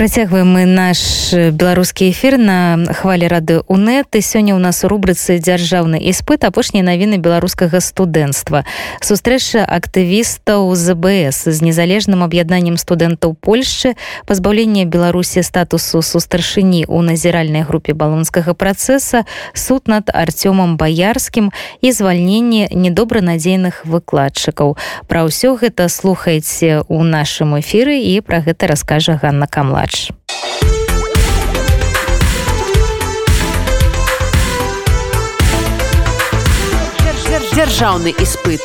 працягваем мы наш беларускі эфир на хвалі рады унет. І сёння у нас у рубрыцы дзяржаўны іспыт апошнія навіны беларускага студэнцтва сустрэча актывістаў збс з незалежным аб'яднаннем студэнтаў польшчы пазбаўлення беларусі статусу сустаршыні у назіральнай групе балонскага працэса суд над арцёмам баярскім і звальненне недобранадзейных выкладчыкаў. Пра ўсё гэта слухайце у нашым эфіры і пра гэта раскажа Ганна камладж матч. дзяржаўны іспыт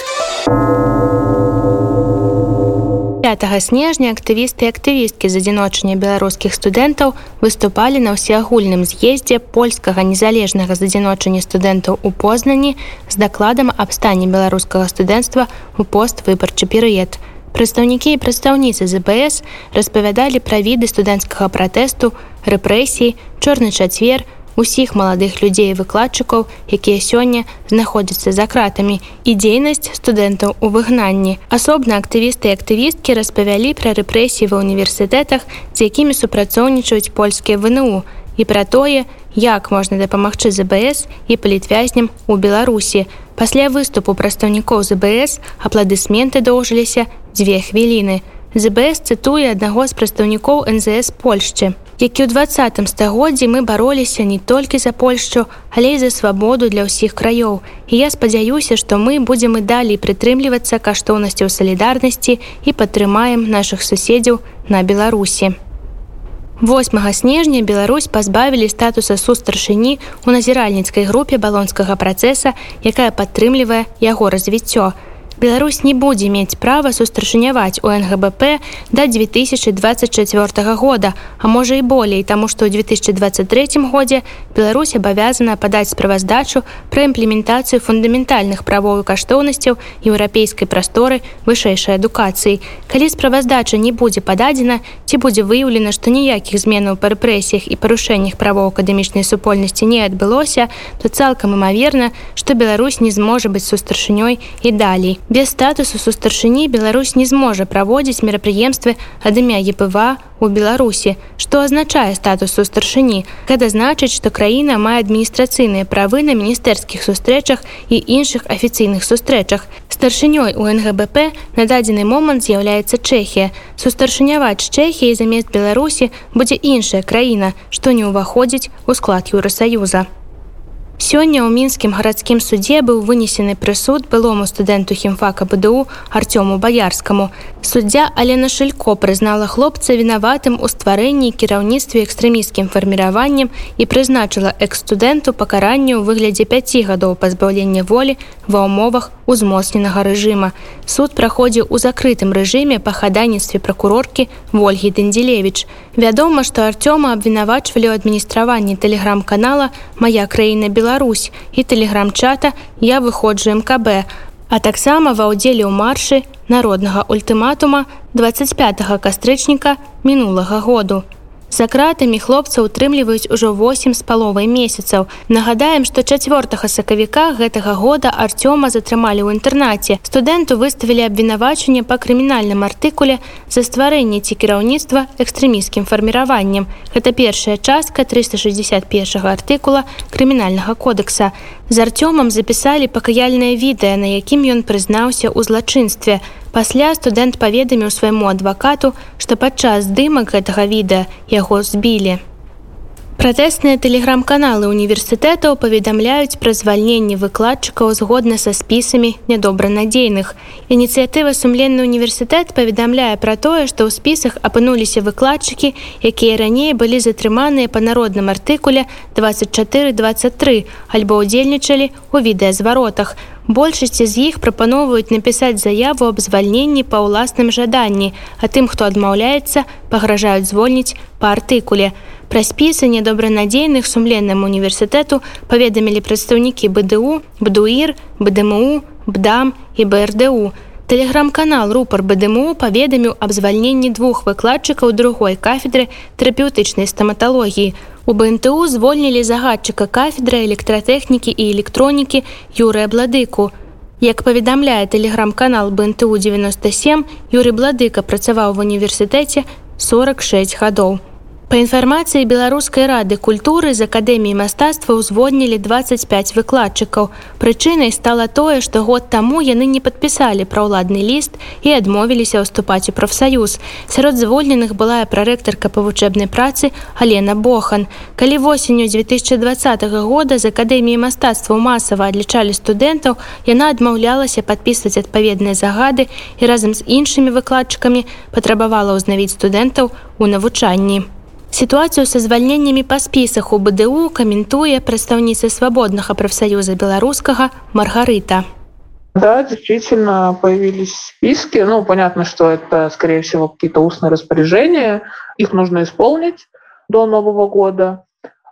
5 снежня актывісты і актывісткі з адзіночання беларускіх студэнтаў выступалі на ўсеагульным з'ездзе польскага незалежнага з адзіночання студэнтаў у познані з дакладам аб стане беларускага студэнцтва у поствыбарчы перыяд Прадстаўнікі і прадстаўніцы ЗБС распавядалі пра віды студэнцкага пратэсту, рэпрэсій, чорны чацвер, усіх маладых людзей выкладчыкаў, якія сёння знаходзяцца за кратамі і дзейнасць студэнтаў у выгнанні. Асобна актывісты і актывісткі распавялі пра рэпрэсіі ва ўніверсітэтах, з якімі супрацоўнічаюць польскія ВНУ і пра тое, як можна дапамагчы ЗБС і палітвязням у Беларусі. Пасля выступу прадстаўнікоў ЗБС апладысменты доўжыліся дзве хвіліны. ЗБС цытуе аднаго з прадстаўнікоў НЗС Польшчы, які ў двадцатым стагоддзі мы бароліся не толькі за Польшчу, але і за свабоду для ўсіх краёў. І я спадзяюся, што мы будзем і далей прытрымлівацца каштоўнасцяў салідарнасці і падтрымаем нашых суседзяў на Беларусі. 8 снежня Беларусь пазбавілі статуса сустаршыні ў назіральніцкай групе балонскага працэса, якая падтрымлівае яго развіццё. Беларусь не будзе мець права сустрашыняваць у нгбп да 2024 года а можа і болей таму што ў 2023 годзе Беларусь абавязана падаць справаздачу пра імплементацыю фундаментальных правовых каштоўнасцяў еўрапейскай прасторы вышэйшай адукацыі. Калі справаздача не будзе пададзена ці будзе выяўлена што ніякіх зменаў па рэпрэсіях і парушэннях правоў акадэмічнай супольнасці не адбылося то цалкам імаверна што Беларусь не зможа быць сустаршынёй і далей без статусу сустаршыні Беларусь не зможа праводзіць мерапрыемствы ад імя епва у беларусі што азначае статус сустаршыні гэта значыць што краіна мае адміністрацыйныя правы на міністэрскіх сустрэчах і іншых афіцыйных сустрэчах. Старшынёй у нгбп на дадзены момант з'яўляецца чэхія. Сустаршыняваць чэхіі замест беларусі будзе іншая краіна што не ўваходзіць у склад еўросаюза Сёння ў мінскім гарадскім судзе быў вынесены прысуд былому студэнту хімфака БДУ Артёму баярскаму. Суддзя Алена Шылько прызнала хлопца вінаватым у стварэнні кіраўніцтве экстрэміскім фарміраваннем і прызначыла экс-студэнту пакаранню ў выглядзе 5 гадоў пазбаўлення волі ва ўмовах узмоцненага рэжыма. Суд праходзіў у закрытым рэжыме па хадайніцтве пракуроркі Вольгі Дэндзелевіч. Вядома, што Артёма абвінавачвалі ў адміністраванні тэлеграм-канала Мая краіна Беларусь і тэлеграм-чата я выходжу мкб, а таксама ва ўдзеле ў маршы народнага ультыматума 25 кастрычніка мінулага году. За кратамі хлопца утрымліваюць ужо 8 з паловай месяцаў. Нагадаем, што чацвёртага сакавіка гэтага года Арцёма затрымалі ў інтэрнаце. Студэнту выставілі абвінавачанне па крымінальным артыкуле за стварэнне ці кіраўніцтва экстрэміскім фарміраваннем. Гэта першая частка 361 артыкула крымінальнага кодекса. З Арцёмам запісалі пакаяльнае відэа, на якім ён прызнаўся ў злачынстве. Пасля студэнт паведаміў свайму адвакату, што падчас здымак гэтага відэа яго збілі. Пратэсныя тэлеграм-каналы універсітэтаў паведамляюць пра звальненне выкладчыкаў згодна са спісамі нядобранадзейных. Ініцыятыва сумленны універсітэт паведамляе пра тое, што ў спісах апынуліся выкладчыкі, якія раней былі затрыманыя па народным артыкуле 2423 альбо ўдзельнічалі ў відэазваротах. Большасці з іх прапаноўваюць напісаць заяву аб звальненні па ўласным жаданні, а тым, хто адмаўляецца, пагражаюць звольніць па артыкуле. Пра спісы недобранадзейных сумленным універсітэту паведамілі прадстаўнікі БДУ, БДУір, БДМУ, БДАМ і БРДУ. Тэлеграм-канал рупар БДМУ паведаміў аб звальненні двух выкладчыкаў другой кафедры тэрапеўтычнай стаматалогіі. У БНТУ звольнілі загадчыка кафедры электратэхнікі і электронікі Юрыя Бладыку. Як паведамляе тэлеграм-канал БНТУ 97, Юрый Бладыка працаваў ва універсітэце 46 гадоў. Па інфармацыі беларускай рады культуры з акадэміі мастацтва ўзводнілі 25 выкладчыкаў. Прычынай стала тое, што год таму яны не падпісалі праўладны ліст і адмовіліся ўступаць у прафсаюз. Сярод звольненых была прарэктарка па вучэбнай працы Алена Бохан. Калі восенню 2020 года з акадэміі мастацтва масава адлічалі студэнтаў, яна адмаўлялася падпісваць адпаведныя загады і разам з іншымі выкладчыкамі патрабавала ўзнавіць студэнтаў у навучанні. Ситуацию со звальненнями по списах у БДУ комментуя представница свободного профсоюза белорусского Маргарита. Да, действительно появились списки. Ну, понятно, что это, скорее всего, какие-то устные распоряжения. Их нужно исполнить до Нового года.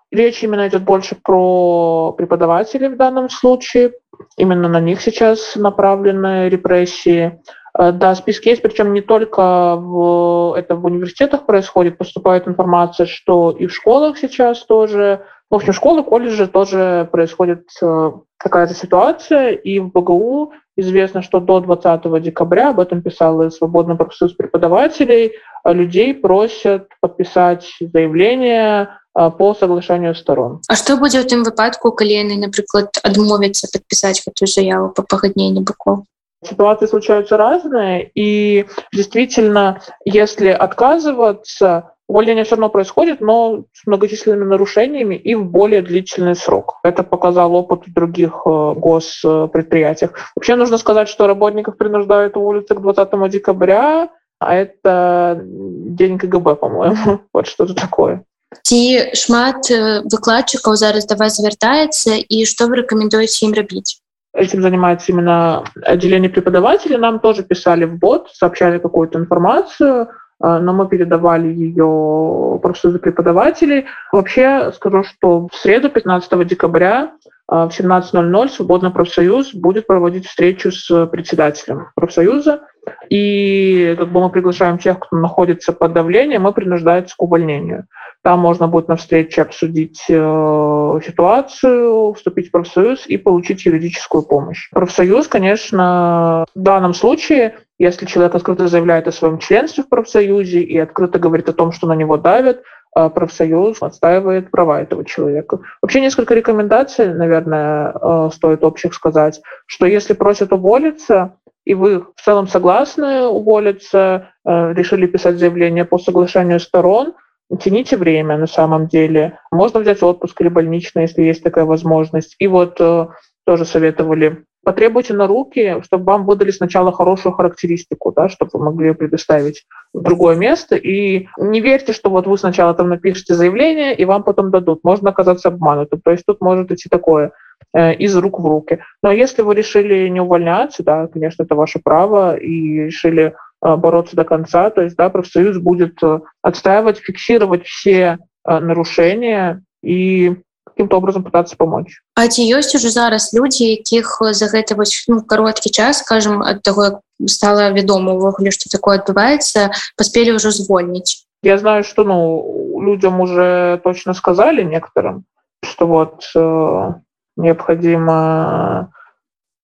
Речь именно идет больше про преподавателей в данном случае. Именно на них сейчас направлены репрессии. Э, да, списки есть, причем не только в, это в университетах происходит, поступает информация, что и в школах сейчас тоже, в общем, школы, колледжи тоже происходит э, какая-то ситуация, и в БГУ известно, что до 20 декабря, об этом писал и Свободный профсоюз преподавателей, э, людей просят подписать заявление по соглашению сторон. А что будет в тым выпадку, калі яны, например, адмовятся подписать эту заяву по погоднению боков? Ситуации случаются разные, и действительно, если отказываться, увольнение все равно происходит, но с многочисленными нарушениями и в более длительный срок. Это показал опыт в других э, госпредприятиях. Вообще нужно сказать, что работников принуждают уволиться к 20 декабря, а это день КГБ, по-моему. Вот что-то такое. Ці шмат э, выкладчыкаў зараз да вас звяртаецца і што вы рэкамендуеце ім рабіць? Этим занимается именно отделение преподавателей. Нам тоже писали в бот, сообщали какую-то информацию, э, но мы передавали ее профсоюзу преподавателей. Вообще скажу, что в среду, 15 декабря, э, в 17.00 Свободный профсоюз будет проводить встречу с председателем профсоюза. И как бы мы приглашаем тех, кто находится под давлением, и принуждается к увольнению. Там можно будет на встрече обсудить э, ситуацию, вступить в профсоюз и получить юридическую помощь. Профсоюз, конечно, в данном случае, если человек открыто заявляет о своем членстве в профсоюзе и открыто говорит о том, что на него давят, э, профсоюз отстаивает права этого человека. Вообще несколько рекомендаций, наверное, э, стоит общих сказать, что если просят уволиться, и вы в целом согласны уволиться, э, решили писать заявление по соглашению сторон, тяните время на самом деле. Можно взять отпуск или больничный, если есть такая возможность. И вот э, тоже советовали потребуйте на руки, чтобы вам выдали сначала хорошую характеристику, да, чтобы вы могли предоставить в другое место. И не верьте, что вот вы сначала там напишите заявление, и вам потом дадут. Можно оказаться обманутым. То есть тут может идти такое из рук в руки. Но если вы решили не увольняться, да, конечно, это ваше право, и решили Э, бороться до конца. То есть да, профсоюз будет э, отстаивать, фиксировать все э, нарушения и каким-то образом пытаться помочь. А ці ёсць уже зараз людзі якіх за гэты вось ну, кароткі час скажем ад таго стала вядома увогуле что такое адбываецца паспелі ўжо звольніць я знаю что ну людям уже точно сказали некоторым что вот э, необходимо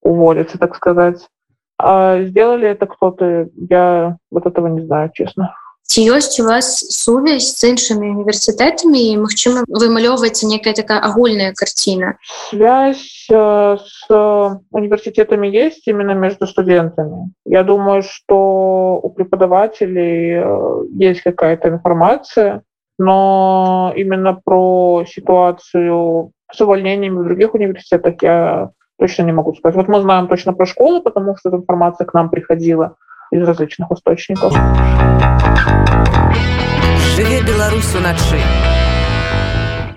уволиться так сказать А сделали это кто-то, я вот этого не знаю, честно. Ці ёсць у вас сувязь з іншымі універсітэтамі і магчыма вымалёўваецца некая такая агульная картина связь э, с университетами есть именно между студентами я думаю что у преподавателей э, есть какая-то информация но именно про ситуацию с увольнениями в других университетах я точно не могу сказать. Вот мы знаем точно про школу, потому что эта информация к нам приходила из различных источников. Живе Беларусь ночи.